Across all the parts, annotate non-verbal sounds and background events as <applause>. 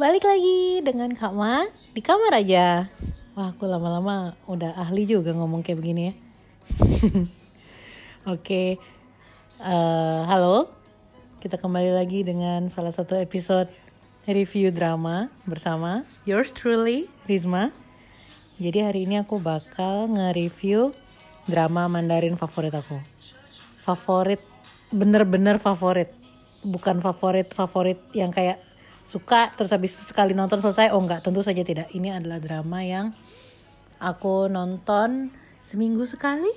Balik lagi dengan Kak Ma di kamar aja. Wah, aku lama-lama udah ahli juga ngomong kayak begini ya. <laughs> Oke, eh, halo. Kita kembali lagi dengan salah satu episode review drama bersama yours truly, Rizma. Jadi hari ini aku bakal nge-review drama Mandarin favorit aku. Favorit, bener-bener favorit. Bukan favorit-favorit yang kayak suka terus habis itu sekali nonton selesai. Oh enggak, tentu saja tidak. Ini adalah drama yang aku nonton seminggu sekali.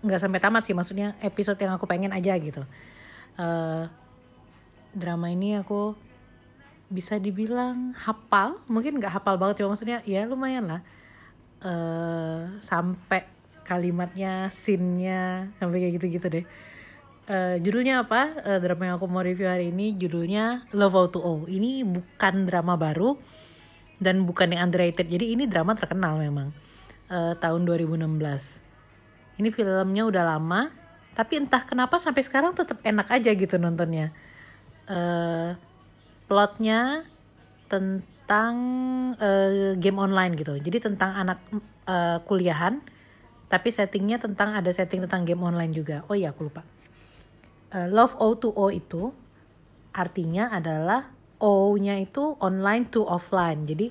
Nggak sampai tamat sih, maksudnya episode yang aku pengen aja gitu. Eh, drama ini aku bisa dibilang hafal mungkin nggak hafal banget cuma maksudnya ya lumayan lah eh sampai kalimatnya scene-nya sampai kayak gitu-gitu deh Eh, judulnya apa Eh, drama yang aku mau review hari ini judulnya Love O2O ini bukan drama baru dan bukan yang underrated jadi ini drama terkenal memang Eh, tahun 2016 ini filmnya udah lama tapi entah kenapa sampai sekarang tetap enak aja gitu nontonnya eh plotnya tentang eh, game online gitu. Jadi tentang anak eh, kuliahan, tapi settingnya tentang ada setting tentang game online juga. Oh iya aku lupa. Eh, Love O2O itu artinya adalah O-nya itu online to offline. Jadi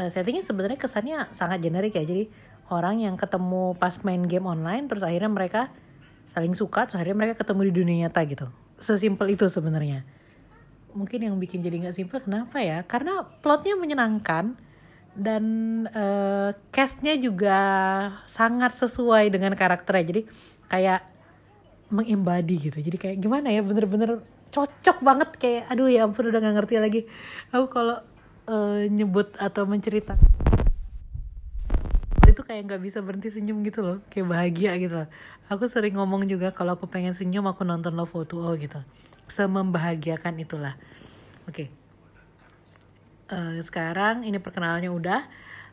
eh, settingnya sebenarnya kesannya sangat generik ya. Jadi orang yang ketemu pas main game online, terus akhirnya mereka saling suka, terus akhirnya mereka ketemu di dunia nyata gitu. Sesimpel itu sebenarnya mungkin yang bikin jadi nggak simpel kenapa ya karena plotnya menyenangkan dan eh, castnya juga sangat sesuai dengan karakternya jadi kayak mengembadi gitu. Jadi kayak gimana ya bener-bener cocok banget kayak aduh ya ampun udah nggak ngerti lagi. Aku kalau eh, nyebut atau menceritakan itu kayak nggak bisa berhenti senyum gitu loh kayak bahagia gitu loh. Aku sering ngomong juga kalau aku pengen senyum aku nonton Love O2O gitu. Semembahagiakan itulah. Oke. Eh, sekarang ini perkenalannya udah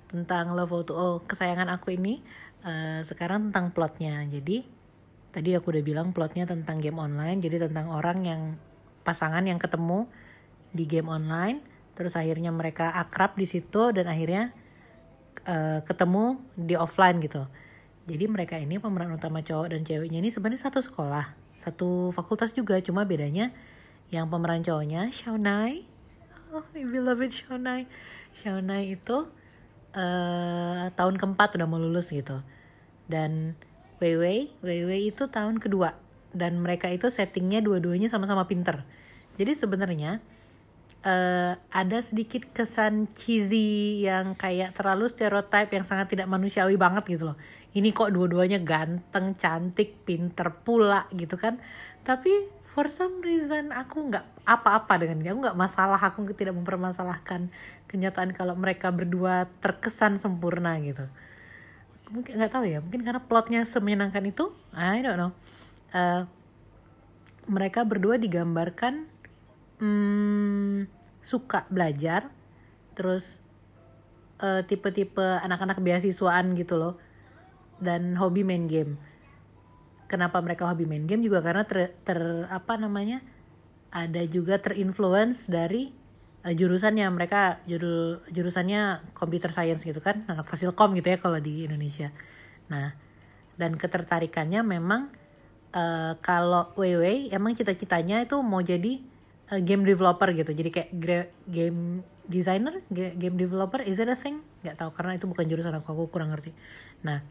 tentang Love O2O kesayangan aku ini. Eh, sekarang tentang plotnya. Jadi tadi aku udah bilang plotnya tentang game online jadi tentang orang yang pasangan yang ketemu di game online terus akhirnya mereka akrab di situ dan akhirnya eh, ketemu di offline gitu. Jadi mereka ini pemeran utama cowok dan ceweknya ini sebenarnya satu sekolah, satu fakultas juga, cuma bedanya yang pemeran cowoknya Shaunai, oh my beloved Shaunai, Shaunai itu eh tahun keempat udah mau lulus gitu, dan Weiwei, Weiwei itu tahun kedua, dan mereka itu settingnya dua-duanya sama-sama pinter. Jadi sebenarnya eh, ada sedikit kesan cheesy yang kayak terlalu stereotype yang sangat tidak manusiawi banget gitu loh. Ini kok dua-duanya ganteng, cantik, pinter pula gitu kan. Tapi for some reason aku nggak apa-apa dengan dia. Aku nggak masalah, aku tidak mempermasalahkan kenyataan kalau mereka berdua terkesan sempurna gitu. Mungkin nggak tahu ya, mungkin karena plotnya semenyenangkan itu, I don't know. Eh, mereka berdua digambarkan hmm, suka belajar terus eh, tipe-tipe anak-anak beasiswaan gitu loh dan hobi main game kenapa mereka hobi main game juga karena ter, ter- apa namanya ada juga terinfluence dari eh, jurusannya mereka judul jurusannya computer science gitu kan anak fasilkom gitu ya kalau di Indonesia. Nah dan ketertarikannya memang eh, kalau Weiwei emang cita-citanya itu mau jadi eh, game developer gitu. Jadi kayak game designer Ga- game developer is it a thing? Nggak tahu karena itu bukan jurusan aku aku kurang ngerti. Nah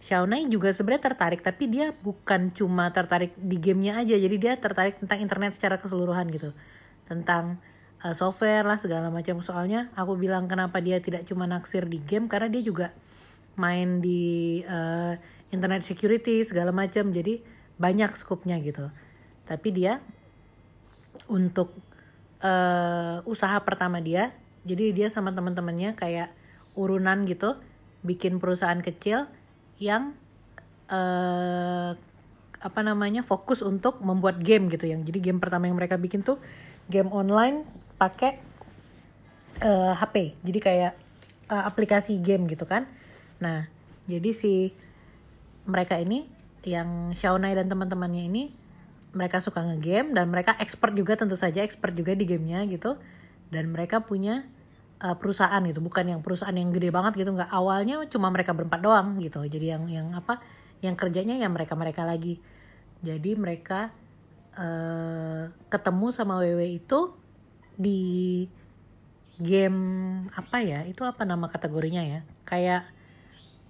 Xiaonai juga sebenarnya tertarik tapi dia bukan cuma tertarik di gamenya aja. Jadi dia tertarik tentang internet secara keseluruhan gitu. Tentang eh, software lah segala macam. Soalnya aku bilang kenapa dia tidak cuma naksir di game karena dia juga main di eh, internet security segala macam. Jadi banyak skupnya gitu. Tapi dia untuk eh, usaha pertama dia jadi dia sama teman-temannya kayak urunan gitu bikin perusahaan kecil yang eh apa namanya fokus untuk membuat game gitu yang jadi game pertama yang mereka bikin tuh game online pakai eh, HP jadi kayak eh, aplikasi game gitu kan. Nah jadi si mereka ini yang Shaunai dan teman-temannya ini mereka suka ngegame dan mereka expert juga tentu saja expert juga di gamenya gitu. Dan mereka punya uh, perusahaan gitu. Bukan yang perusahaan yang gede banget gitu nggak. Awalnya cuma mereka berempat doang gitu. Jadi yang yang apa yang kerjanya ya mereka mereka lagi. Jadi mereka uh, ketemu sama WW itu di game apa ya? Itu apa nama kategorinya ya? Kayak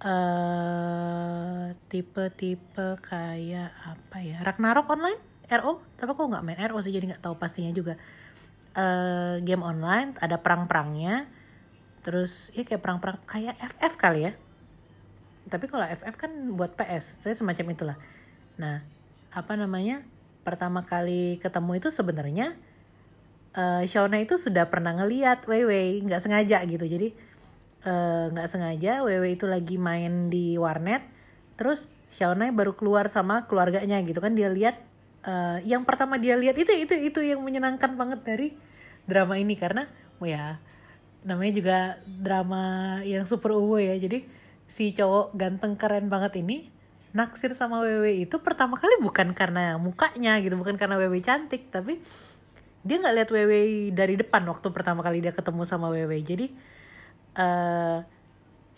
uh, tipe-tipe kayak apa ya? Ragnarok online? RO tapi aku nggak main RO sih jadi nggak tahu pastinya juga. Uh, game online ada perang-perangnya. Terus ya kayak perang-perang kayak FF kali ya. Tapi kalau FF kan buat PS saya semacam itulah. Nah apa namanya? Pertama kali ketemu itu sebenarnya uh, Shauna itu sudah pernah ngeliat Weiwei nggak sengaja gitu. Jadi eh, nggak uh, sengaja Weiwei itu lagi main di warnet terus Shauna baru keluar sama keluarganya gitu kan. Dia lihat uh, yang pertama dia lihat itu itu itu yang menyenangkan banget dari drama ini. Karena oh ya namanya juga drama yang super uwo ya. Jadi si cowok ganteng keren banget ini naksir sama Wewe itu pertama kali bukan karena mukanya gitu bukan karena Wewe cantik tapi dia nggak lihat Wewe dari depan waktu pertama kali dia ketemu sama Wewe jadi uh,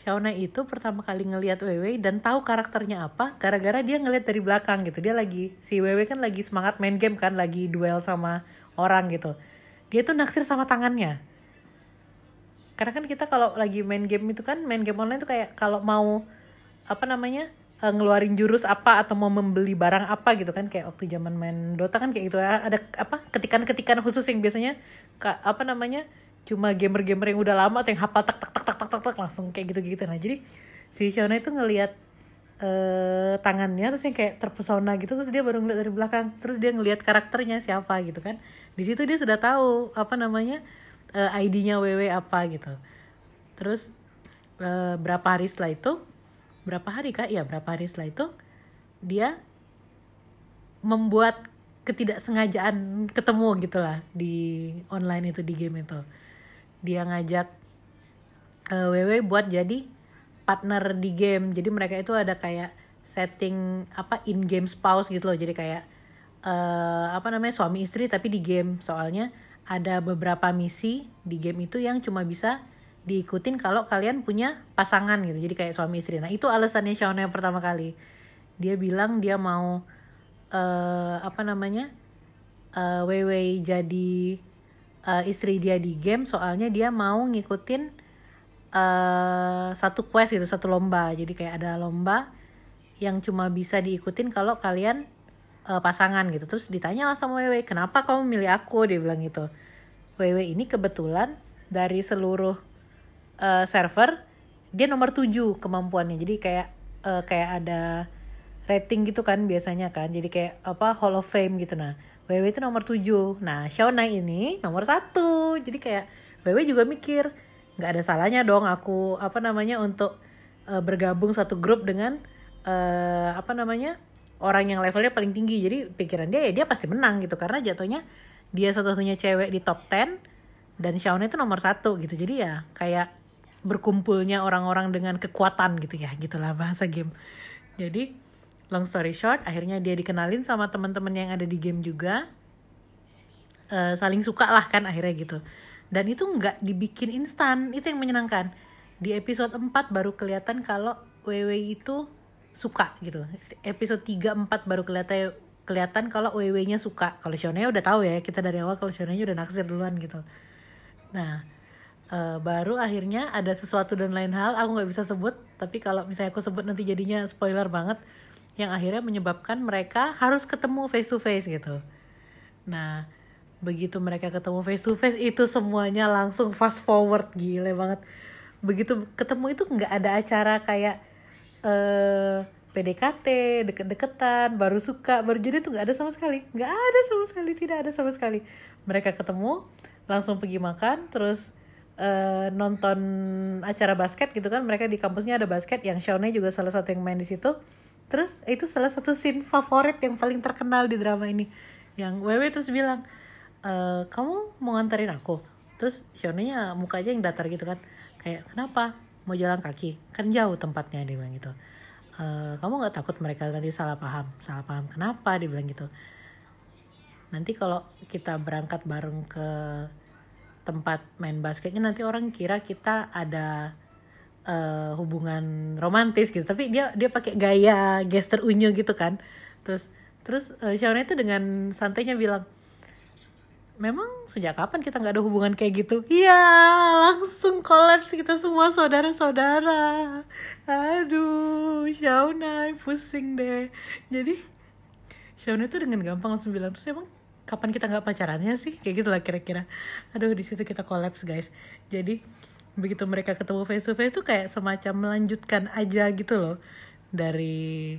Shauna itu pertama kali ngelihat Wewe dan tahu karakternya apa gara-gara dia ngelihat dari belakang gitu. Dia lagi si Wewe kan lagi semangat main game kan lagi duel sama orang gitu. Dia tuh naksir sama tangannya. Karena kan kita kalau lagi main game itu kan main game online tuh kayak kalau mau apa namanya ngeluarin jurus apa atau mau membeli barang apa gitu kan kayak waktu zaman main Dota kan kayak gitu ya. Ada apa ketikan-ketikan khusus yang biasanya apa namanya cuma gamer-gamer yang udah lama atau yang hafal tak tak tak tak tak tak, tak langsung kayak gitu-gitu. Nah jadi si Shona itu ngelihat uh, tangannya terus yang kayak terpesona gitu terus dia baru ngeliat dari belakang. Terus dia ngelihat karakternya siapa gitu kan. Di situ dia sudah tahu apa namanya eh, ID-nya WW apa gitu. Terus uh, berapa hari setelah itu berapa hari kak? Ya berapa hari setelah itu dia membuat ketidaksengajaan ketemu gitulah di online itu di game itu. Dia ngajak uh, Wewe buat jadi partner di game. Jadi mereka itu ada kayak setting apa in game spouse gitu loh. Jadi kayak uh, apa namanya suami istri tapi di game. Soalnya ada beberapa misi di game itu yang cuma bisa diikutin kalau kalian punya pasangan gitu jadi kayak suami istri. Nah itu alasannya Shauna yang pertama kali. Dia bilang dia mau uh, apa namanya uh, Wewe jadi uh, istri dia di game soalnya dia mau ngikutin uh, satu quest gitu satu lomba. Jadi kayak ada lomba yang cuma bisa diikutin kalau kalian uh, pasangan gitu. Terus ditanya lah sama Wewe kenapa kamu milih aku? Dia bilang gitu. Wewe ini kebetulan dari seluruh uh, server dia nomor 7 kemampuannya. Jadi kayak uh, kayak ada rating gitu kan biasanya kan. Jadi kayak apa Hall of Fame gitu. Nah WW itu nomor 7 nah Shauna ini nomor satu. Jadi kayak WW juga mikir nggak ada salahnya dong aku apa namanya untuk uh, bergabung satu grup dengan uh, apa namanya orang yang levelnya paling tinggi. Jadi pikiran dia ya dia pasti menang gitu. Karena jatuhnya dia satu-satunya cewek di top 10 dan Shauna itu nomor satu gitu. Jadi ya kayak berkumpulnya orang-orang dengan kekuatan gitu ya gitulah bahasa game. Jadi long story short akhirnya dia dikenalin sama teman-teman yang ada di game juga. Uh, saling suka lah kan akhirnya gitu. Dan itu nggak dibikin instan itu yang menyenangkan. Di episode 4 baru kelihatan kalau WW itu suka gitu. Episode 3 4 baru kelihatan kelihatan kalau WW-nya suka. Kalau Shonnya udah tahu ya kita dari awal kalau Shonnya udah naksir duluan gitu. Nah uh, baru akhirnya ada sesuatu dan lain hal aku nggak bisa sebut tapi kalau misalnya aku sebut nanti jadinya spoiler banget yang akhirnya menyebabkan mereka harus ketemu face to face gitu. Nah, begitu mereka ketemu face to face itu semuanya langsung fast forward gile banget. Begitu ketemu itu nggak ada acara kayak uh, eh, PDKT, deket-deketan, baru suka, baru jadi tuh nggak ada sama sekali, nggak ada sama sekali, tidak ada sama sekali. Mereka ketemu, langsung pergi makan, terus uh, nonton acara basket gitu kan, mereka di kampusnya ada basket, yang Shawnee juga salah satu yang main di situ. Terus itu salah satu scene favorit yang paling terkenal di drama ini. Yang Wewe terus bilang e, kamu mau nganterin aku? Terus Shonenya mukanya yang datar gitu kan. Kayak kenapa? Mau jalan kaki? Kan jauh tempatnya dia bilang gitu. E, kamu nggak takut mereka nanti salah paham? Salah paham kenapa? Dia bilang gitu. Nanti kalau kita berangkat bareng ke tempat main basketnya nanti orang kira kita ada uh, hubungan romantis gitu. Tapi dia dia pakai gaya gesture unyu gitu kan. Terus terus uh, Shauna itu dengan santainya bilang memang sejak kapan kita nggak ada hubungan kayak gitu? Iya langsung kolaps kita semua saudara-saudara. Aduh Shauna pusing deh. Jadi Shauna itu dengan gampang langsung bilang terus emang kapan kita nggak pacarannya sih? Kayak gitu lah kira-kira. Aduh di situ kita kolaps guys. Jadi begitu mereka ketemu face to face tuh kayak semacam melanjutkan aja gitu loh dari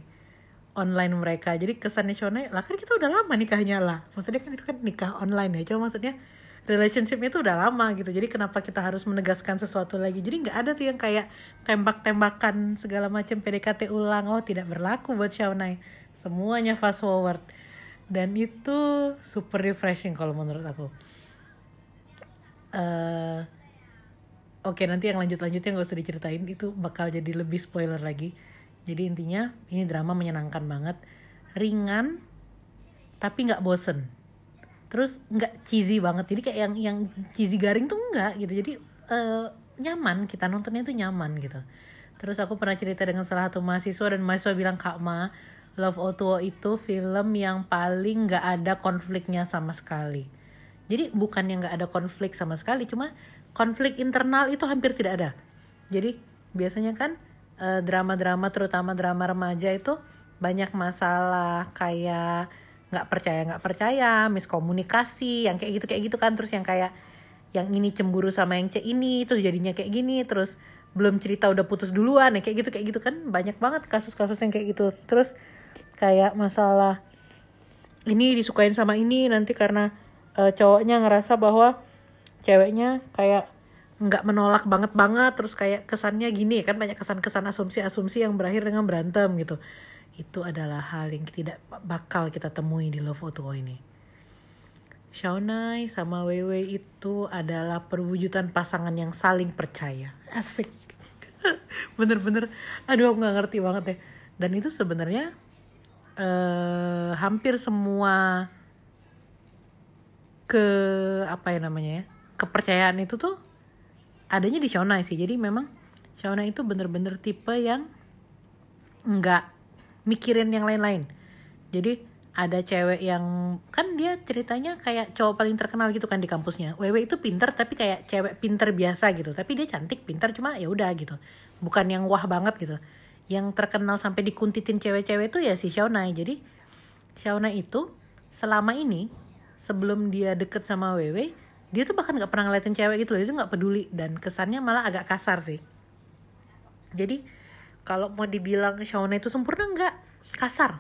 online mereka. Jadi kesannya Shona lah kan kita udah lama nikahnya lah. Maksudnya kan itu kan nikah online ya. Cuma maksudnya relationshipnya itu udah lama gitu. Jadi kenapa kita harus menegaskan sesuatu lagi? Jadi nggak ada tuh yang kayak tembak-tembakan segala macam PDKT ulang. Oh tidak berlaku buat Shawnai semuanya fast forward dan itu super refreshing kalau menurut aku. Uh, oke okay, nanti yang lanjut lanjutnya nggak usah diceritain. Itu bakal jadi lebih spoiler lagi. Jadi intinya ini drama menyenangkan banget. Ringan tapi nggak bosen. Terus nggak cheesy banget. Jadi kayak yang yang cheesy garing tuh enggak gitu. Jadi uh, nyaman. Kita nontonnya tuh nyaman gitu. Terus aku pernah cerita dengan salah satu mahasiswa dan mahasiswa bilang kak ma Love Otuo itu film yang paling nggak ada konfliknya sama sekali. Jadi bukan yang nggak ada konflik sama sekali cuma konflik internal itu hampir tidak ada. Jadi biasanya kan eh, drama-drama terutama drama remaja itu banyak masalah kayak nggak percaya nggak percaya miskomunikasi yang kayak gitu kayak gitu kan. Terus yang kayak yang ini cemburu sama yang C ini terus jadinya kayak gini terus belum cerita udah putus duluan ya kayak gitu kayak gitu kan. Banyak banget kasus-kasus yang kayak gitu. Terus kayak masalah ini disukain sama ini nanti karena uh, cowoknya ngerasa bahwa ceweknya kayak nggak menolak banget banget terus kayak kesannya gini kan banyak kesan-kesan asumsi-asumsi yang berakhir dengan berantem gitu. Itu adalah hal yang tidak bakal kita temui di Love Otuo ini. Shaunai sama Wewe itu adalah perwujudan pasangan yang saling percaya. Asik. <laughs> Bener-bener aduh aku nggak ngerti banget ya. Dan itu sebenarnya uh, hampir semua ke apa ya namanya ya kepercayaan itu tuh adanya di Shona sih. Jadi memang Shona itu bener-bener tipe yang nggak mikirin yang lain-lain. Jadi ada cewek yang kan dia ceritanya kayak cowok paling terkenal gitu kan di kampusnya. Wewe itu pinter tapi kayak cewek pinter biasa gitu. Tapi dia cantik pinter cuma ya udah gitu. Bukan yang wah banget gitu yang terkenal sampai dikuntitin cewek-cewek itu ya si Shauna jadi Shauna itu selama ini sebelum dia deket sama Wewe dia tuh bahkan nggak pernah ngeliatin cewek gitu loh. Dia tuh nggak peduli dan kesannya malah agak kasar sih. Jadi kalau mau dibilang Shauna itu sempurna nggak? Kasar.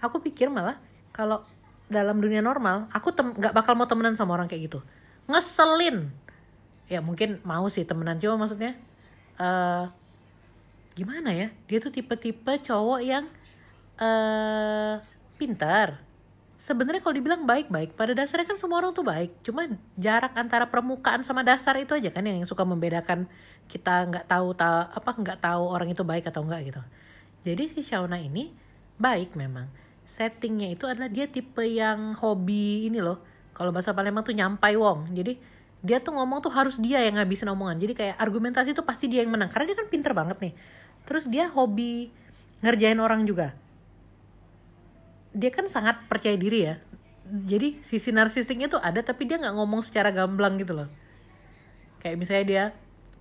Aku pikir malah kalau dalam dunia normal aku nggak bakal mau temenan sama orang kayak gitu. Ngeselin. Ya mungkin mau sih temenan cuma maksudnya uh, gimana ya? Dia tuh tipe-tipe cowok yang uh, pintar. Sebenarnya kalau dibilang baik-baik pada dasarnya kan semua orang tuh baik. Cuma jarak antara permukaan sama dasar itu aja kan yang suka membedakan kita nggak tahu tahu apa nggak tahu orang itu baik atau enggak gitu. Jadi si Shauna ini baik memang. Settingnya itu adalah dia tipe yang hobi ini loh. Kalau bahasa Palembang tuh nyampai wong. Jadi dia tuh ngomong tuh harus dia yang ngabisin omongan. Jadi kayak argumentasi tuh pasti dia yang menang. Karena dia kan pinter banget nih. Terus dia hobi ngerjain orang juga. Dia kan sangat percaya diri ya. Jadi sisi narsistiknya tuh ada tapi dia nggak ngomong secara gamblang gitu loh. Kayak misalnya dia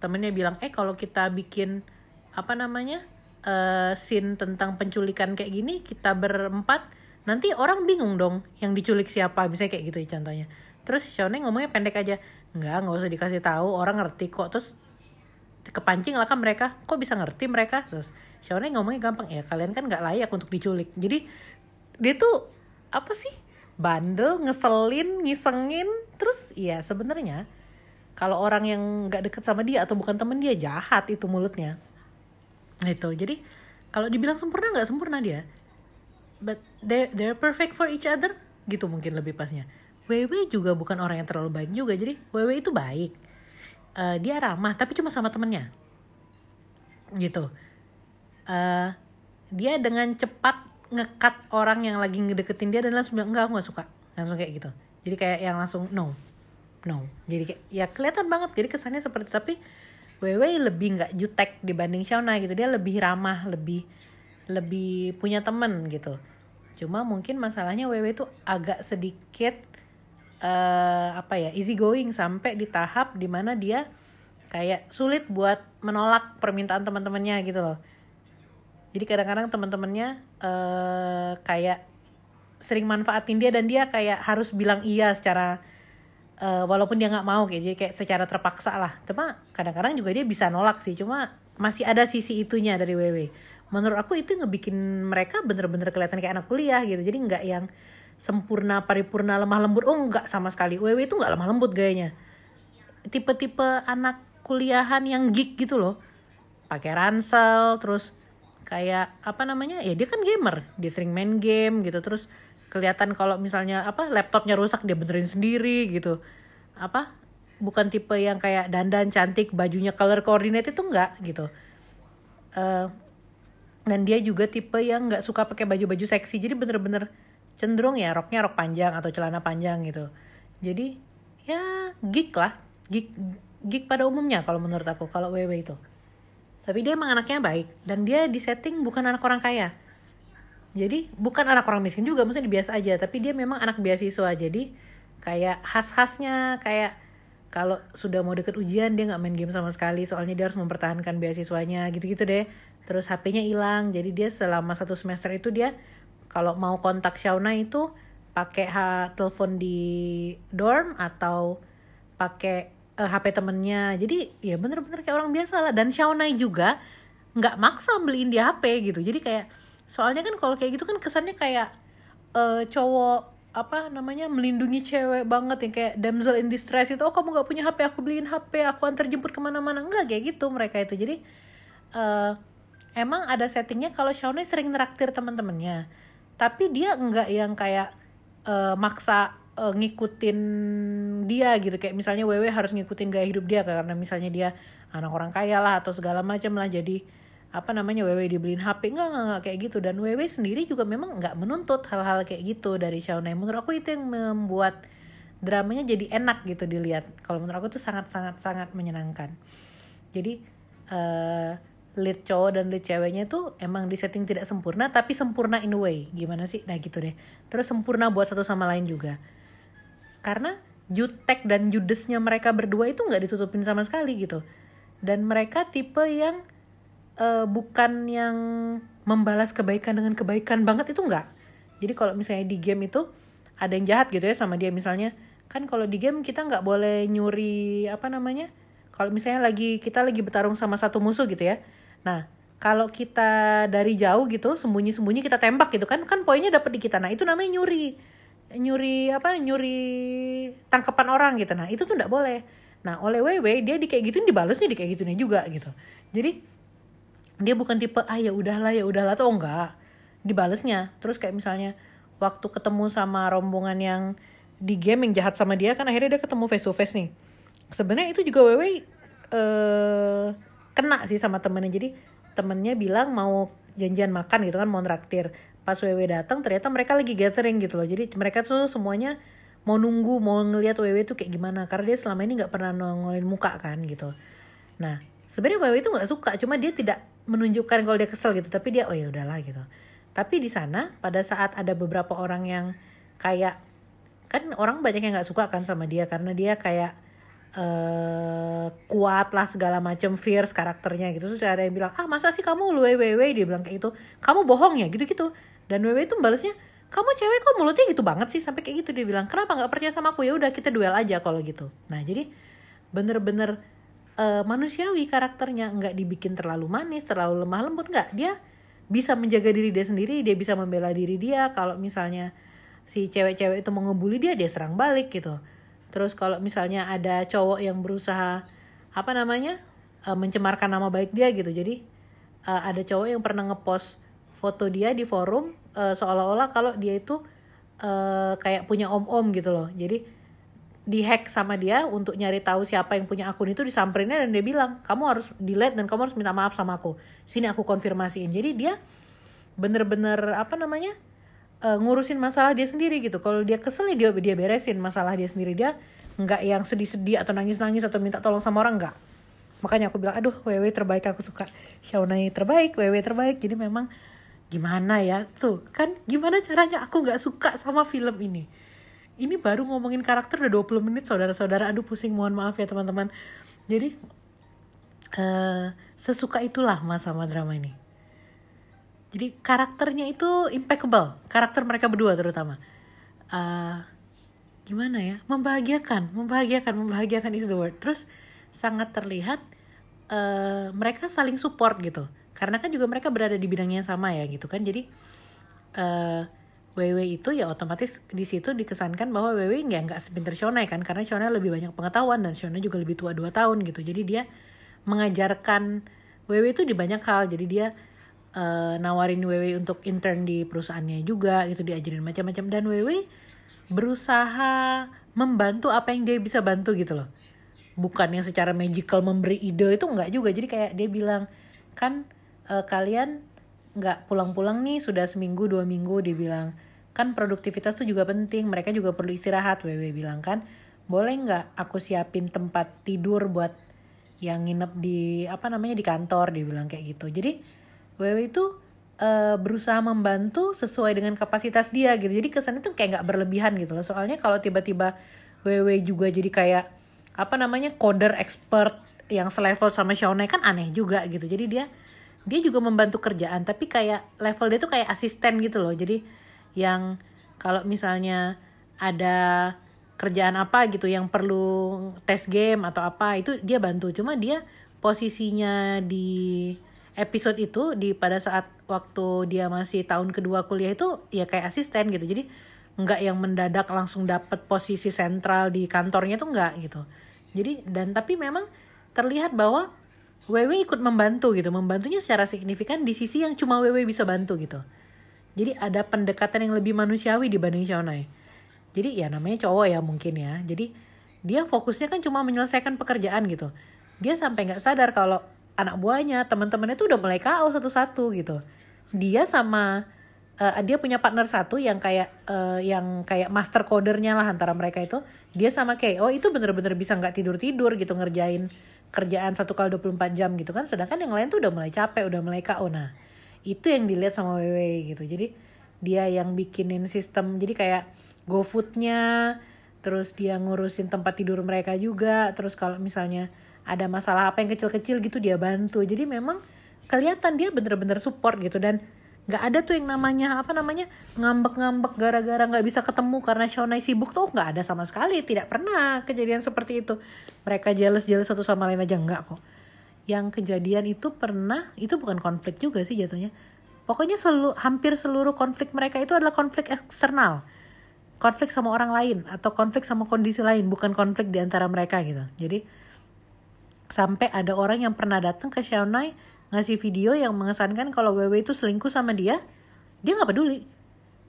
temennya bilang eh kalau kita bikin apa namanya uh, scene tentang penculikan kayak gini kita berempat nanti orang bingung dong yang diculik siapa. Misalnya kayak gitu ya contohnya. Terus Shawnee ngomongnya pendek aja nggak nggak usah dikasih tahu. Orang ngerti kok. Terus kepancing lah kan mereka. Kok bisa ngerti mereka? Terus Shawnee ngomongnya gampang? Ya kalian kan nggak layak untuk diculik. Jadi dia tuh apa sih? Bandel ngeselin ngisengin. Terus ya sebenarnya kalau orang yang nggak deket sama dia atau bukan temen dia jahat itu mulutnya. Itu jadi kalau dibilang sempurna nggak sempurna dia. But they they're perfect for each other gitu mungkin lebih pasnya Wewe juga bukan orang yang terlalu baik juga jadi Wewe itu baik. Uh, dia ramah tapi cuma sama temennya. Gitu. Uh, dia dengan cepat ngekat orang yang lagi ngedeketin dia dan langsung bilang enggak aku gak suka. Langsung kayak gitu. Jadi kayak yang langsung no no. Jadi kayak ya kelihatan banget. Jadi kesannya seperti tapi Wewe lebih nggak jutek dibanding Shauna gitu. Dia lebih ramah lebih lebih punya temen gitu. Cuma mungkin masalahnya Wewe tuh agak sedikit uh, apa ya easy going sampai di tahap di mana dia kayak sulit buat menolak permintaan teman-temannya gitu loh. Jadi kadang-kadang teman-temannya uh, kayak sering manfaatin dia dan dia kayak harus bilang iya secara uh, walaupun dia nggak mau kayak jadi kayak secara terpaksa lah. Cuma kadang-kadang juga dia bisa nolak sih cuma masih ada sisi itunya dari WW menurut aku itu ngebikin mereka bener-bener kelihatan kayak anak kuliah gitu. Jadi nggak yang sempurna paripurna lemah lembut. Oh nggak sama sekali. WW itu nggak lemah lembut gayanya. Tipe-tipe anak kuliahan yang geek gitu loh. Pakai ransel terus kayak apa namanya ya dia kan gamer. Dia sering main game gitu. Terus kelihatan kalau misalnya apa laptopnya rusak dia benerin sendiri gitu. Apa bukan tipe yang kayak dandan cantik bajunya color coordinate itu enggak gitu. Uh, dan dia juga tipe yang nggak suka pakai baju-baju seksi. Jadi bener-bener cenderung ya roknya rok panjang atau celana panjang gitu. Jadi ya geek lah. Geek geek pada umumnya kalau menurut aku kalau WW itu. Tapi dia emang anaknya baik dan dia di setting bukan anak orang kaya. Jadi bukan anak orang miskin juga maksudnya biasa aja tapi dia memang anak beasiswa jadi kayak khas-khasnya kayak kalau sudah mau deket ujian dia nggak main game sama sekali soalnya dia harus mempertahankan beasiswanya gitu-gitu deh. Terus HP-nya hilang jadi dia selama satu semester itu dia kalau mau kontak Shauna itu pakai telepon di dorm atau pakai uh, eh, HP temennya. Jadi ya bener-bener kayak orang biasa lah. Dan Shauna juga nggak maksa beliin dia HP gitu. Jadi kayak soalnya kan kalau kayak gitu kan kesannya kayak uh, cowok apa namanya melindungi cewek banget yang kayak damsel in distress itu oh kamu gak punya HP aku beliin HP aku antar jemput ke mana-mana. Enggak kayak gitu mereka itu. Jadi uh, emang ada settingnya kalau Shawnee sering neraktir teman-temannya tapi dia enggak yang kayak uh, maksa uh, ngikutin dia gitu. Kayak misalnya Wewe harus ngikutin gaya hidup dia karena misalnya dia anak orang kaya lah atau segala macam lah. Jadi apa namanya Wewe dibeliin HP enggak, enggak, enggak kayak gitu. Dan Wewe sendiri juga memang nggak menuntut hal-hal kayak gitu dari Shawnee menurut aku itu yang membuat dramanya jadi enak gitu dilihat. Kalau menurut aku tuh sangat sangat sangat menyenangkan. Jadi uh, lead cowok dan lead ceweknya tuh emang di setting tidak sempurna tapi sempurna in a way. Gimana sih? Nah gitu deh. Terus sempurna buat satu sama lain juga. Karena jutek dan judesnya mereka berdua itu nggak ditutupin sama sekali gitu. Dan mereka tipe yang uh, bukan yang membalas kebaikan dengan kebaikan banget itu enggak jadi kalau misalnya di game itu ada yang jahat gitu ya sama dia. Misalnya kan kalau di game kita nggak boleh nyuri apa namanya kalau misalnya lagi kita lagi bertarung sama satu musuh gitu ya nah kalau kita dari jauh gitu sembunyi-sembunyi kita tembak gitu kan kan poinnya dapat di kita. Nah itu namanya nyuri. Nyuri apa nyuri tangkapan orang gitu. Nah itu tuh nggak boleh. Nah oleh WW dia di kayak gituin dibalasnya di kayak gitunya juga gitu. Jadi dia bukan tipe ah ya udahlah ya udahlah tuh enggak. Dibalesnya. Terus kayak misalnya waktu ketemu sama rombongan yang di game yang jahat sama dia kan akhirnya dia ketemu face to face nih. Sebenarnya itu juga Wewe uh, kena sih sama temennya. Jadi temennya bilang mau janjian makan gitu kan mau traktir. Pas Wewe datang ternyata mereka lagi gathering gitu loh. Jadi mereka tuh semuanya mau nunggu mau ngeliat Wewe tuh kayak gimana. Karena dia selama ini nggak pernah nongolin muka kan gitu. Nah sebenarnya Wewe itu nggak suka cuma dia tidak menunjukkan kalau dia kesel gitu. Tapi dia oh ya udahlah gitu. Tapi di sana pada saat ada beberapa orang yang kayak kan orang banyak yang nggak suka kan sama dia. Karena dia kayak uh, kuat lah segala macam fierce karakternya gitu. Terus ada yang bilang ah masa sih kamu lu wewe dia bilang kayak itu kamu bohong ya? Gitu gitu dan wewe itu balasnya kamu cewek kok mulutnya gitu banget sih? Sampai kayak gitu dia bilang kenapa nggak percaya sama aku? Ya udah kita duel aja kalau gitu. Nah jadi bener-bener uh, manusiawi karakternya. Nggak dibikin terlalu manis terlalu lemah lembut nggak. Dia bisa menjaga diri dia sendiri dia bisa membela diri dia. Kalau misalnya si cewek-cewek itu mau ngebully dia dia serang balik gitu terus kalau misalnya ada cowok yang berusaha apa namanya uh, mencemarkan nama baik dia gitu. Jadi uh, ada cowok yang pernah ngepost foto dia di forum uh, seolah-olah kalau dia itu uh, kayak punya om-om gitu loh. Jadi dihack sama dia untuk nyari tahu siapa yang punya akun itu disamperinnya dan dia bilang kamu harus delete dan kamu harus minta maaf sama aku. Sini aku konfirmasiin. Jadi dia bener-bener apa namanya uh, ngurusin masalah dia sendiri gitu. Kalau dia kesel dia dia beresin masalah dia sendiri. Dia nggak yang sedih-sedih atau nangis-nangis atau minta tolong sama orang nggak. Makanya aku bilang aduh WW terbaik aku suka. Shawnai terbaik WW terbaik. Jadi memang gimana ya? Tuh kan gimana caranya aku nggak suka sama film ini? Ini baru ngomongin karakter udah 20 menit saudara-saudara. Aduh pusing mohon maaf ya teman-teman. Jadi uh, sesuka itulah mas sama drama ini jadi karakternya itu impeccable. Karakter mereka berdua terutama. Uh, gimana ya? Membahagiakan membahagiakan membahagiakan is the word. Terus sangat terlihat uh, mereka saling support gitu. Karena kan juga mereka berada di bidangnya yang sama ya gitu kan. Jadi uh, WW itu ya otomatis di situ dikesankan bahwa WW nggak nggak sepinter Shona kan. Karena Shona lebih banyak pengetahuan dan Shona juga lebih tua dua tahun gitu. Jadi dia mengajarkan WW itu di banyak hal. Jadi dia uh, nawarin WW untuk intern di perusahaannya juga gitu diajarin macam-macam. Dan WW berusaha membantu apa yang dia bisa bantu gitu loh. Bukan yang secara magical memberi ide itu enggak juga. Jadi kayak dia bilang kan uh, kalian nggak pulang-pulang nih sudah seminggu dua minggu dibilang kan produktivitas tuh juga penting mereka juga perlu istirahat Wewe bilang kan. Boleh nggak aku siapin tempat tidur buat yang nginep di apa namanya di kantor? Dibilang kayak gitu. Jadi Wewe itu uh, berusaha membantu sesuai dengan kapasitas dia gitu. Jadi kesannya tuh kayak nggak berlebihan gitu loh. Soalnya kalau tiba-tiba Wewe juga jadi kayak apa namanya coder expert yang selevel sama Shawnee kan aneh juga gitu. Jadi dia dia juga membantu kerjaan tapi kayak level dia tuh kayak asisten gitu loh. Jadi yang kalau misalnya ada kerjaan apa gitu yang perlu tes game atau apa itu dia bantu. Cuma dia posisinya di episode itu di pada saat waktu dia masih tahun kedua kuliah itu ya kayak asisten gitu jadi nggak yang mendadak langsung dapet posisi sentral di kantornya tuh nggak gitu jadi dan tapi memang terlihat bahwa Wewe ikut membantu gitu, membantunya secara signifikan di sisi yang cuma Wewe bisa bantu gitu. Jadi ada pendekatan yang lebih manusiawi dibanding Xiaonai. Jadi ya namanya cowok ya mungkin ya. Jadi dia fokusnya kan cuma menyelesaikan pekerjaan gitu. Dia sampai nggak sadar kalau anak buahnya, teman-temannya tuh udah mulai KO satu-satu gitu. Dia sama uh, dia punya partner satu yang kayak uh, yang kayak master codernya lah antara mereka itu. Dia sama KO itu bener-bener bisa nggak tidur-tidur gitu ngerjain kerjaan satu kali 24 jam gitu kan sedangkan yang lain tuh udah mulai capek udah mulai KO nah itu yang dilihat sama WW gitu jadi dia yang bikinin sistem jadi kayak GoFoodnya terus dia ngurusin tempat tidur mereka juga terus kalau misalnya ada masalah apa yang kecil-kecil gitu dia bantu. Jadi memang kelihatan dia bener-bener support gitu. Dan nggak ada tuh yang namanya apa namanya ngambek-ngambek gara-gara nggak bisa ketemu karena Shonai sibuk tuh nggak ada sama sekali. Tidak pernah kejadian seperti itu. Mereka jealous jealous satu sama lain aja nggak kok. Yang kejadian itu pernah itu bukan konflik juga sih jatuhnya. Pokoknya selu, hampir seluruh konflik mereka itu adalah konflik eksternal. Konflik sama orang lain atau konflik sama kondisi lain bukan konflik di antara mereka gitu. Jadi sampai ada orang yang pernah datang ke Shonai ngasih video yang mengesankan kalau Wewe itu selingkuh sama dia, dia nggak peduli.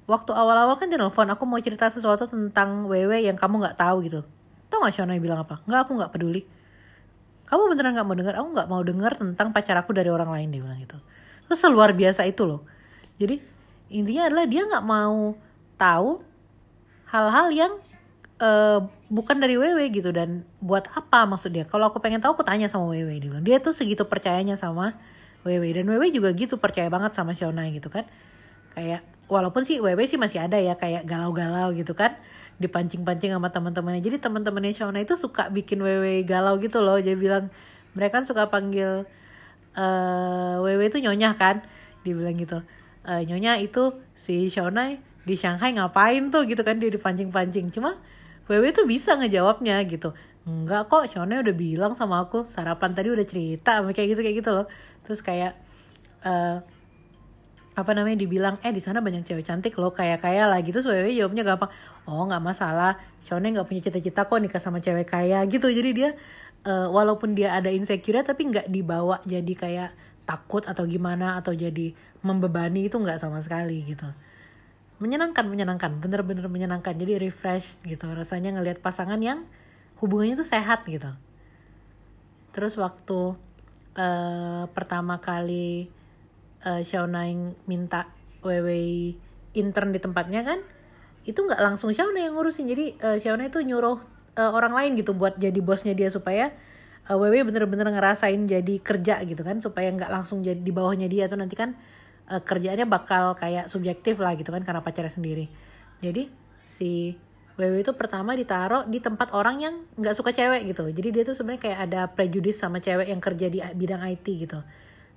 Waktu awal-awal kan dia nelfon, aku mau cerita sesuatu tentang Wewe yang kamu nggak tahu gitu. Tau gak Shona bilang apa? Nggak, aku nggak peduli. Kamu beneran nggak mau dengar? Aku nggak mau dengar tentang pacar aku dari orang lain dia bilang gitu. Terus seluar biasa itu loh. Jadi intinya adalah dia nggak mau tahu hal-hal yang uh, bukan dari Wewe gitu dan buat apa maksud dia kalau aku pengen tahu aku tanya sama Wewe dia dia tuh segitu percayanya sama Wewe dan Wewe juga gitu percaya banget sama Shona gitu kan. Kayak walaupun sih Wewe sih masih ada ya kayak galau-galau gitu kan dipancing-pancing sama teman-temannya. Jadi teman-temannya Shona itu suka bikin Wewe galau gitu loh. Jadi bilang mereka kan suka panggil uh, Wewe itu nyonya kan. Dibilang gitu uh, nyonya itu si Shona di Shanghai ngapain tuh? Gitu kan dia dipancing-pancing. Cuma Wewe tuh bisa ngejawabnya gitu. Enggak kok Shone udah bilang sama aku sarapan tadi udah cerita kayak gitu kayak gitu loh. Terus kayak uh, apa namanya dibilang eh di sana banyak cewek cantik loh kayak kaya lah gitu. Wewe jawabnya gampang oh nggak masalah. Shone nggak punya cita-cita kok nikah sama cewek kaya gitu. Jadi dia uh, walaupun dia ada insecure tapi nggak dibawa jadi kayak takut atau gimana atau jadi membebani itu nggak sama sekali gitu menyenangkan menyenangkan bener-bener menyenangkan. Jadi refresh gitu rasanya ngelihat pasangan yang hubungannya tuh sehat gitu. Terus waktu uh, pertama kali uh, Xiao Naing minta Wewe intern di tempatnya kan itu nggak langsung Shauna yang ngurusin. Jadi uh, Shauna itu nyuruh uh, orang lain gitu buat jadi bosnya dia supaya uh, Wewe bener-bener ngerasain jadi kerja gitu kan supaya nggak langsung jadi di bawahnya dia. Tuh nanti kan uh, kerjaannya bakal kayak subjektif lah gitu kan karena pacarnya sendiri. Jadi si Wewe itu pertama ditaruh di tempat orang yang nggak suka cewek gitu. Jadi dia tuh sebenarnya kayak ada prejudis sama cewek yang kerja di bidang IT gitu.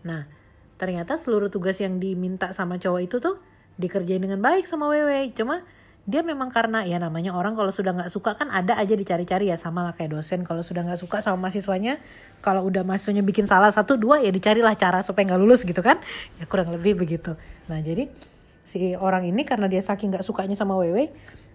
Nah ternyata seluruh tugas yang diminta sama cowok itu tuh dikerjain dengan baik sama Wewe. Cuma dia memang karena ya namanya orang kalau sudah nggak suka kan ada aja dicari-cari ya. Sama lah kayak dosen kalau sudah nggak suka sama mahasiswanya kalau udah mahasiswanya bikin salah satu dua ya dicarilah cara supaya nggak lulus gitu kan. Ya kurang lebih begitu. Nah jadi si orang ini karena dia saking nggak sukanya sama Wewe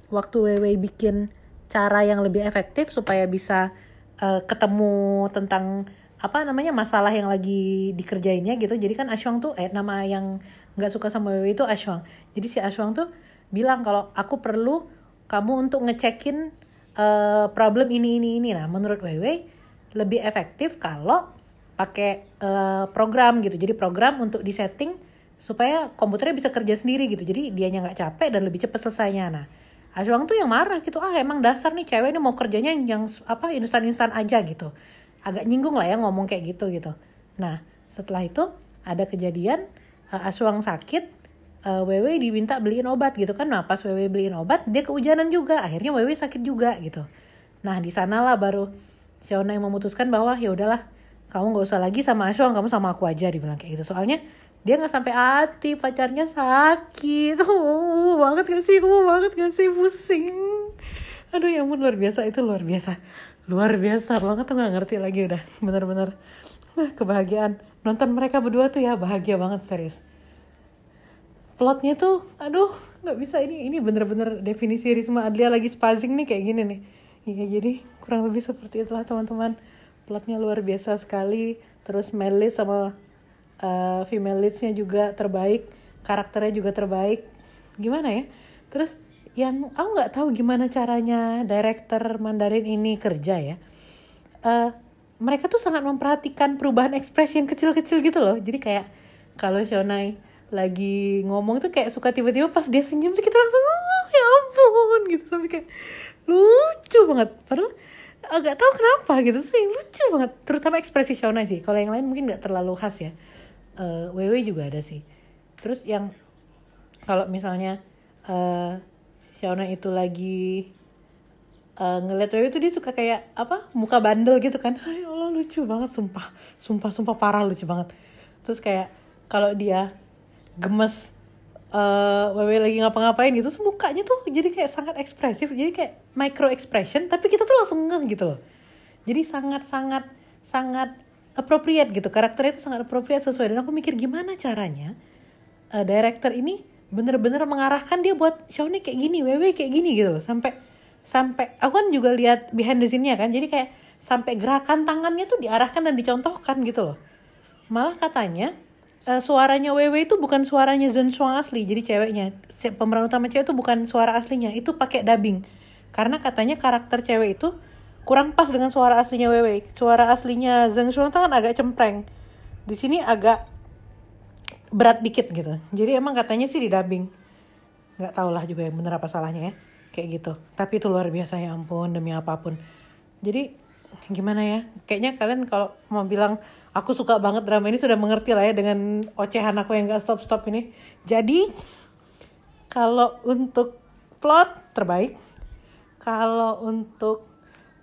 waktu Wewe bikin cara yang lebih efektif supaya bisa uh, ketemu tentang apa namanya masalah yang lagi dikerjainnya gitu. Jadi kan Ashwang tuh eh nama yang nggak suka sama Wewe itu Ashwang jadi si Ashwang tuh bilang kalau aku perlu kamu untuk ngecekin uh, problem ini ini ini. Nah menurut Wewe lebih efektif kalau pakai uh, program gitu. Jadi program untuk disetting supaya komputernya bisa kerja sendiri gitu. Jadi dianya nggak capek dan lebih cepat selesainya. Nah Aswang tuh yang marah gitu. Ah emang dasar nih cewek ini mau kerjanya yang apa instan-instan aja gitu. Agak nyinggung lah ya ngomong kayak gitu gitu. Nah setelah itu ada kejadian uh, Aswang sakit uh, Wewe diminta beliin obat gitu kan. Nah pas Wewe beliin obat dia kehujanan juga. Akhirnya Wewe sakit juga gitu. Nah di sanalah baru Xiaona yang memutuskan bahwa ya udahlah kamu nggak usah lagi sama Ashwang kamu sama aku aja dibilang kayak gitu. Soalnya dia nggak sampai hati pacarnya sakit. <laughs> Oh banget gak sih? Oh banget gak sih? Pusing. Aduh ya ampun luar biasa. Itu luar biasa. Luar biasa banget tuh nggak ngerti lagi udah. Bener-bener nah, kebahagiaan. Nonton mereka berdua tuh ya bahagia banget serius plotnya tuh aduh nggak bisa. Ini ini bener-bener definisi Risma Adlia lagi spazing nih kayak gini nih. Iya jadi kurang lebih seperti itulah teman-teman. Plotnya luar biasa sekali. Terus male lead sama uh, female leadsnya juga terbaik. Karakternya juga terbaik. Gimana ya? Terus yang aku nggak tahu gimana caranya director Mandarin ini kerja ya. Uh, mereka tuh sangat memperhatikan perubahan ekspresi yang kecil-kecil gitu loh. Jadi kayak kalau Shonai lagi ngomong tuh kayak suka tiba-tiba pas dia senyum tuh kita langsung oh, ya ampun gitu. Sampai kayak lucu banget. Padahal agak tahu kenapa gitu sih. Lucu banget. Terutama ekspresi Shauna sih. Kalau yang lain mungkin nggak terlalu khas ya. Uh, Wewe juga ada sih. Terus yang kalau misalnya uh, Shauna itu lagi uh, ngeliat Wewe tuh dia suka kayak apa muka bandel gitu kan. Ya Allah lucu banget sumpah. Sumpah sumpah parah lucu banget. Terus kayak kalau dia gemes uh, Wewe lagi ngapa-ngapain gitu terus mukanya tuh jadi kayak sangat ekspresif jadi kayak micro expression tapi kita tuh langsung ngeh gitu loh. Jadi sangat sangat appropriate gitu karakternya itu sangat appropriate sesuai. Dan aku mikir gimana caranya uh, director ini bener-bener mengarahkan dia buat show nih kayak gini Wewe kayak gini gitu loh. Sampai sampai aku kan juga lihat behind the scene-nya kan jadi kayak sampai gerakan tangannya tuh diarahkan dan dicontohkan gitu loh. Malah katanya uh, suaranya Wewe itu bukan suaranya Zen Shuang asli jadi ceweknya. Pemeran utama cewek itu bukan suara aslinya itu pakai dubbing. Karena katanya karakter cewek itu kurang pas dengan suara aslinya Wewe. Suara aslinya Zen Shuang kan agak cempreng. Di sini agak berat dikit gitu. Jadi emang katanya sih di dubbing. Nggak tau lah juga yang bener apa salahnya ya kayak gitu. Tapi itu luar biasa ya ampun demi apa pun. Jadi gimana ya? Kayaknya kalian kalau mau bilang aku suka banget drama ini sudah mengerti lah ya dengan ocehan aku yang gak stop stop ini. Jadi kalau untuk plot terbaik kalau untuk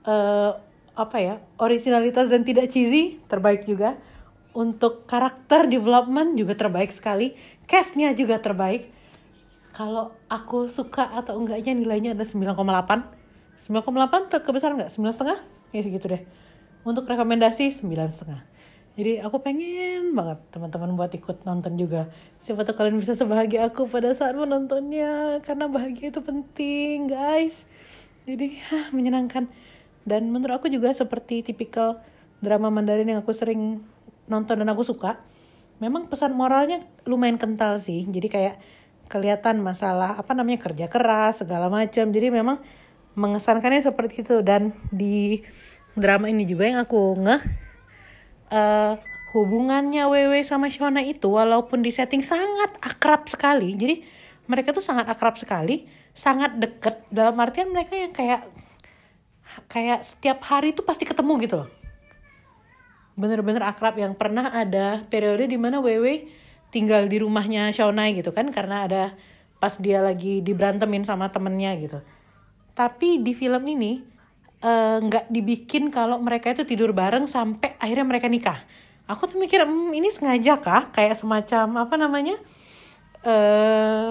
uh, apa ya originalitas dan tidak cheesy terbaik juga. Untuk karakter development juga terbaik sekali. Castnya juga terbaik. Kalau aku suka atau enggaknya nilainya ada 9,8 9,8 kebesaran nggak? 9,5 ya segitu deh. Untuk rekomendasi 9,5 jadi aku pengen banget teman-teman buat ikut nonton juga. Siapa tahu kalian bisa sebahagia aku pada saat menontonnya karena bahagia itu penting guys. Jadi hah, menyenangkan. Dan menurut aku juga seperti tipikal drama Mandarin yang aku sering nonton dan aku suka memang pesan moralnya lumayan kental sih. Jadi kayak kelihatan masalah apa namanya kerja keras segala macam. Jadi memang mengesankannya seperti itu. Dan di drama ini juga yang aku ngeh uh, hubungannya Wewe sama Shona itu walaupun di setting sangat akrab sekali. Jadi mereka tuh sangat akrab sekali sangat deket. Dalam artian mereka yang kayak kayak setiap hari tuh pasti ketemu gitu loh. Bener-bener akrab yang pernah ada periode di mana Wewe tinggal di rumahnya Shaunai gitu kan karena ada pas dia lagi diberantemin sama temennya gitu. Tapi di film ini nggak uh, dibikin kalau mereka itu tidur bareng sampai akhirnya mereka nikah. Aku tuh mikir hmm, ini sengaja kah? Kayak semacam apa namanya eh uh,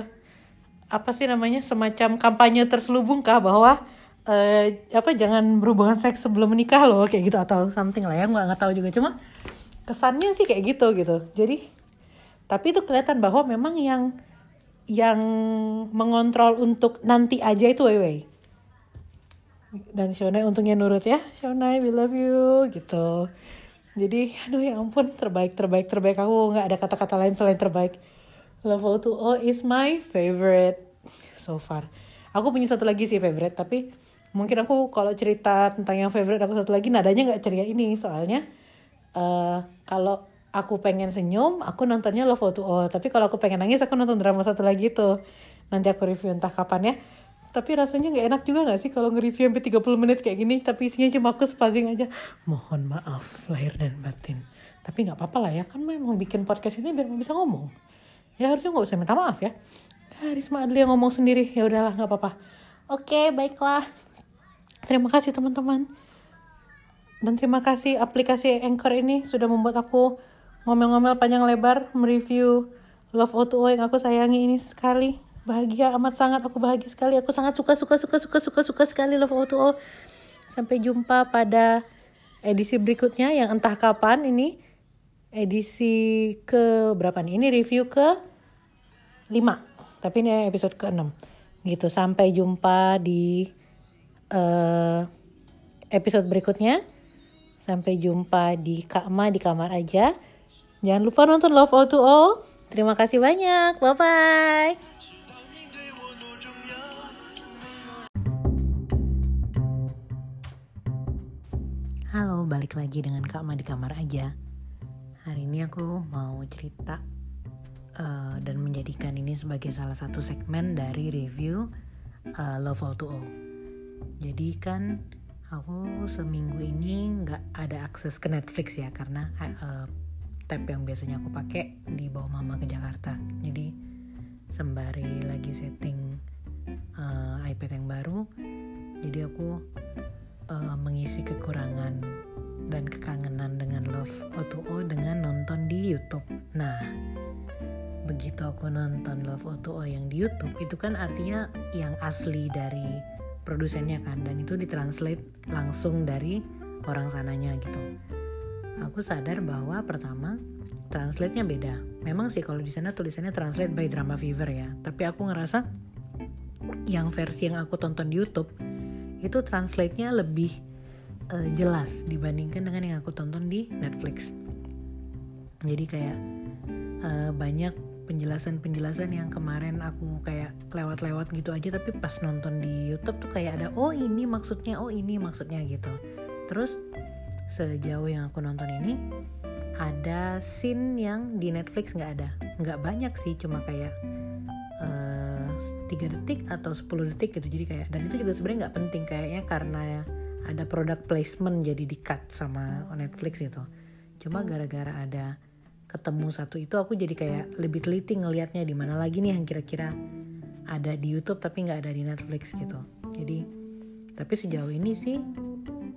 apa sih namanya semacam kampanye terselubung kah bahwa uh, apa jangan berhubungan seks sebelum menikah loh kayak gitu atau something lah ya nggak nggak tahu juga. Cuma kesannya sih kayak gitu gitu. Jadi tapi itu kelihatan bahwa memang yang yang mengontrol untuk nanti aja itu Weiwei dan Shonai untungnya nurut ya. Shonai we love you gitu. Jadi aduh ya ampun terbaik terbaik terbaik. Aku nggak ada kata-kata lain selain terbaik. Love O2O is my favorite so far. Aku punya satu lagi sih favorite tapi mungkin aku kalau cerita tentang yang favorite aku satu lagi nadanya nggak ceria ini. Soalnya uh, kalau aku pengen senyum aku nontonnya Love to Oh tapi kalau aku pengen nangis aku nonton drama satu lagi tuh. Nanti aku review entah kapan ya tapi rasanya nggak enak juga nggak sih kalau nge-review sampai 30 menit kayak gini tapi isinya cuma aku spazing aja. Mohon maaf lahir dan batin. Tapi nggak apa-apa lah ya kan memang bikin podcast ini biar bisa ngomong. Ya harusnya nggak usah minta maaf ya. Risma Adli yang ngomong sendiri. Ya udahlah nggak apa-apa. Oke baiklah. Terima kasih teman-teman. Dan terima kasih aplikasi Anchor ini sudah membuat aku ngomel-ngomel panjang lebar mereview Love O2O yang aku sayangi ini sekali. Bahagia amat sangat aku bahagia sekali. Aku sangat suka suka suka suka suka suka sekali Love O2O. Sampai jumpa pada edisi berikutnya yang entah kapan ini edisi ke berapa nih? Ini review ke 5. Tapi ini episode ke-6. Gitu. Sampai jumpa di uh, episode berikutnya. Sampai jumpa di Kak Ma di kamar aja. Jangan lupa nonton Love O2O. Terima kasih banyak. Bye-bye. Halo, balik lagi dengan Kak Ma di kamar aja. Hari ini aku mau cerita uh, dan menjadikan ini sebagai salah satu segmen dari review uh, Love O2O jadi kan aku seminggu ini nggak ada akses ke Netflix ya karena uh, tab yang biasanya aku pakai dibawa mama ke Jakarta jadi sembari lagi setting uh, iPad yang baru jadi aku uh, mengisi kekurangan dan kekangenan dengan Love O2O dengan nonton di YouTube. Nah begitu aku nonton Love O2O yang di YouTube itu kan artinya yang asli dari produsennya kan dan itu ditranslate langsung dari orang sananya gitu. Aku sadar bahwa pertama translate-nya beda. Memang sih kalau di sana tulisannya translate by drama fever ya tapi aku ngerasa yang versi yang aku tonton di YouTube itu translate-nya lebih uh, jelas dibandingkan dengan yang aku tonton di Netflix. Jadi kayak uh, banyak penjelasan-penjelasan yang kemarin aku kayak lewat-lewat gitu aja tapi pas nonton di YouTube tuh kayak ada oh ini maksudnya oh ini maksudnya gitu. Terus sejauh yang aku nonton ini ada scene yang di Netflix nggak ada. Nggak banyak sih cuma kayak tiga detik atau 10 detik gitu. Jadi kayak dan itu juga sebenarnya nggak penting. Kayaknya karena ada product placement jadi di cut sama Netflix gitu. Cuma gara-gara ada ketemu satu itu aku jadi kayak lebih teliti ngelihatnya di mana lagi nih yang kira-kira ada di YouTube tapi nggak ada di Netflix gitu. Jadi tapi sejauh ini sih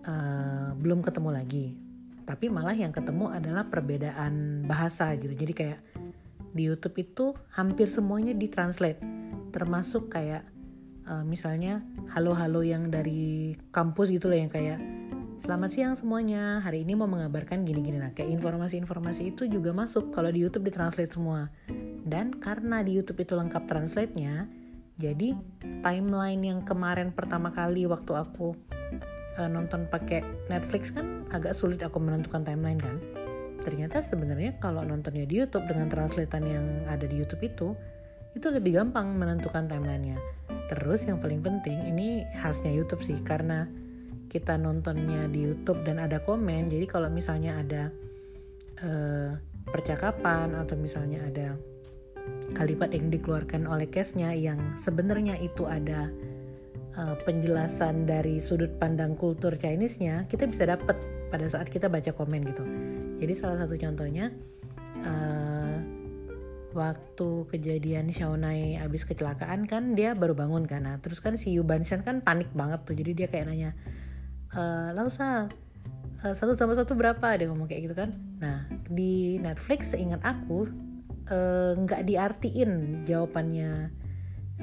uh, belum ketemu lagi. Tapi malah yang ketemu adalah perbedaan bahasa gitu. Jadi kayak di YouTube itu hampir semuanya ditranslate termasuk kayak uh, misalnya halo-halo yang dari kampus gitu loh yang kayak Selamat siang semuanya. Hari ini mau mengabarkan gini-gini nah kayak informasi-informasi itu juga masuk kalau di YouTube ditranslate semua. Dan karena di YouTube itu lengkap translate-nya, jadi timeline yang kemarin pertama kali waktu aku uh, nonton pakai Netflix kan agak sulit aku menentukan timeline kan. Ternyata sebenarnya kalau nontonnya di YouTube dengan translatean yang ada di YouTube itu itu lebih gampang menentukan timelinenya. Terus yang paling penting ini khasnya YouTube sih karena kita nontonnya di YouTube dan ada komen jadi kalau misalnya ada uh, percakapan atau misalnya ada kalimat yang dikeluarkan oleh case-nya yang sebenarnya itu ada uh, penjelasan dari sudut pandang kultur Chinese-nya, kita bisa dapat pada saat kita baca komen gitu. Jadi salah satu contohnya uh, waktu kejadian Xiaonai abis kecelakaan kan dia baru bangun kan, nah, terus kan si Yu Banshan kan panik banget tuh, jadi dia kayak nanya, e, Lausa satu tambah satu berapa? Dia ngomong kayak gitu kan, nah di Netflix seingat aku Eh, nggak uh, diartiin jawabannya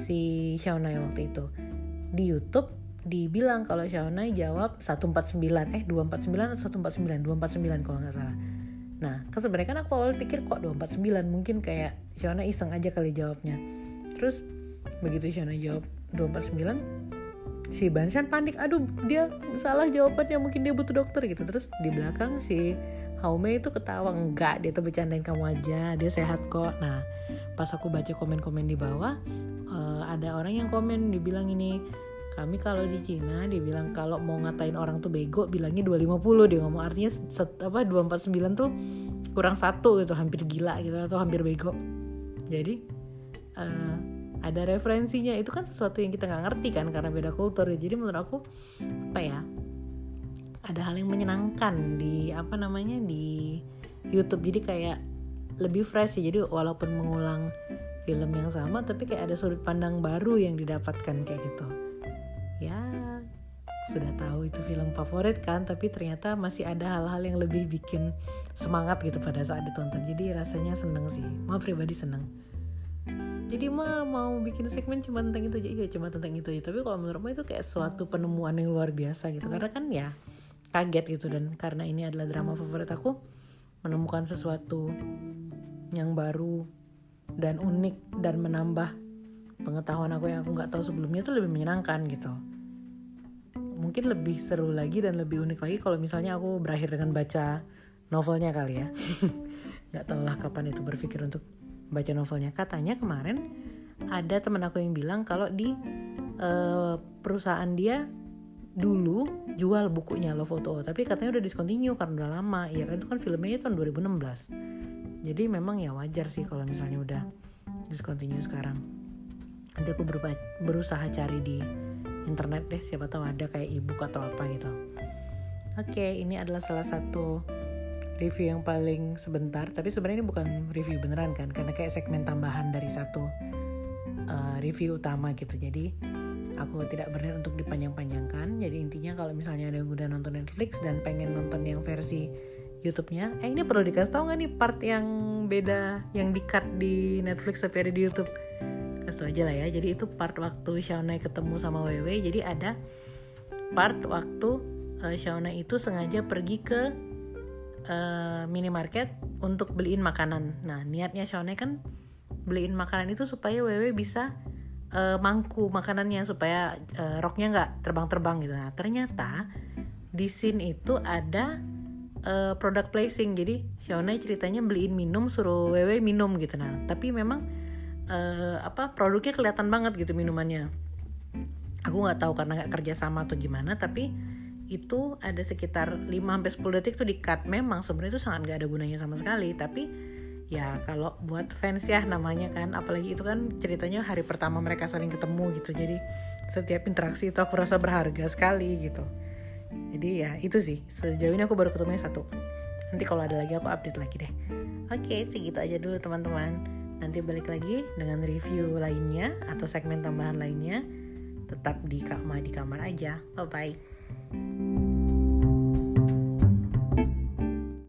si Xiaonai waktu itu. Di YouTube dibilang kalau Xiaonai jawab 149 eh 249 atau 149 249 kalau nggak salah. Nah kan sebenarnya kan aku awal pikir kok 249 mungkin kayak Xiaonai iseng aja kali jawabnya. Terus begitu Xiaonai jawab 249 si Banshan panik. Aduh dia salah jawabannya mungkin dia butuh dokter gitu. Terus di belakang si Haume itu ketawa enggak dia tuh bercandain kamu aja dia sehat kok. Nah pas aku baca komen-komen di bawah uh, ada orang yang komen dibilang ini kami kalau di Cina dibilang kalau mau ngatain orang tuh bego bilangnya 250 dia ngomong. Artinya set, apa 249 tuh kurang satu gitu hampir gila gitu atau hampir bego. Jadi uh, ada referensinya. Itu kan sesuatu yang kita nggak ngerti kan karena beda kultur jadi menurut aku apa ya ada hal yang menyenangkan di apa namanya di YouTube. Jadi kayak lebih fresh ya jadi walaupun mengulang film yang sama tapi kayak ada sudut pandang baru yang didapatkan kayak gitu ya sudah tahu itu film favorit kan tapi ternyata masih ada hal-hal yang lebih bikin semangat gitu pada saat ditonton. Jadi rasanya seneng sih. Mau pribadi seneng. Jadi mah mau bikin segmen cuma tentang itu aja. Iya cuma tentang itu aja. Tapi kalau menurut itu kayak suatu penemuan yang luar biasa gitu. Karena kan ya kaget gitu. Dan karena ini adalah drama favorit aku menemukan sesuatu yang baru dan unik dan menambah pengetahuan aku yang aku nggak tahu sebelumnya itu lebih menyenangkan gitu mungkin lebih seru lagi dan lebih unik lagi kalau misalnya aku berakhir dengan baca novelnya kali ya. <laughs> Nggak tahu lah kapan itu berpikir untuk baca novelnya. Katanya kemarin ada teman aku yang bilang kalau di uh, perusahaan dia dulu jual bukunya Love Photo tapi katanya udah discontinue karena udah lama. Ya kan? Itu kan filmnya tahun 2016 jadi memang ya wajar sih kalau misalnya udah discontinue sekarang. Nanti aku berusaha cari di internet deh siapa tahu ada kayak ebook atau apa gitu. Oke ini adalah salah satu review yang paling sebentar. Tapi sebenarnya ini bukan review beneran kan karena kayak segmen tambahan dari satu uh, review utama gitu. Jadi aku tidak berniat untuk dipanjang-panjangkan. Jadi intinya kalau misalnya ada yang udah nonton Netflix dan pengen nonton yang versi YouTube-nya eh ini perlu dikasih tahu nggak nih part yang beda yang di cut di Netflix tapi ada di YouTube tau aja lah ya jadi itu part waktu Shauna ketemu sama Wewe jadi ada part waktu uh, Shauna itu sengaja pergi ke uh, minimarket untuk beliin makanan nah niatnya Shauna kan beliin makanan itu supaya Wewe bisa uh, mangku makanannya supaya uh, roknya nggak terbang-terbang gitu. Nah ternyata di scene itu ada uh, product placing. Jadi Xiaona ceritanya beliin minum suruh Wewe minum gitu. Nah tapi memang uh, apa produknya kelihatan banget gitu minumannya. Aku nggak tahu karena nggak kerja sama atau gimana. Tapi itu ada sekitar 5-10 detik tuh di cut memang sebenarnya itu sangat nggak ada gunanya sama sekali tapi ya kalau buat fans ya namanya kan apalagi itu kan ceritanya hari pertama mereka saling ketemu gitu. Jadi setiap interaksi itu aku rasa berharga sekali gitu. Jadi ya itu sih sejauh ini aku baru ketemu yang satu. Nanti kalau ada lagi aku update lagi deh. Oke segitu aja dulu teman-teman nanti balik lagi dengan review lainnya atau segmen tambahan lainnya. Tetap di kamar di kamar aja. Bye bye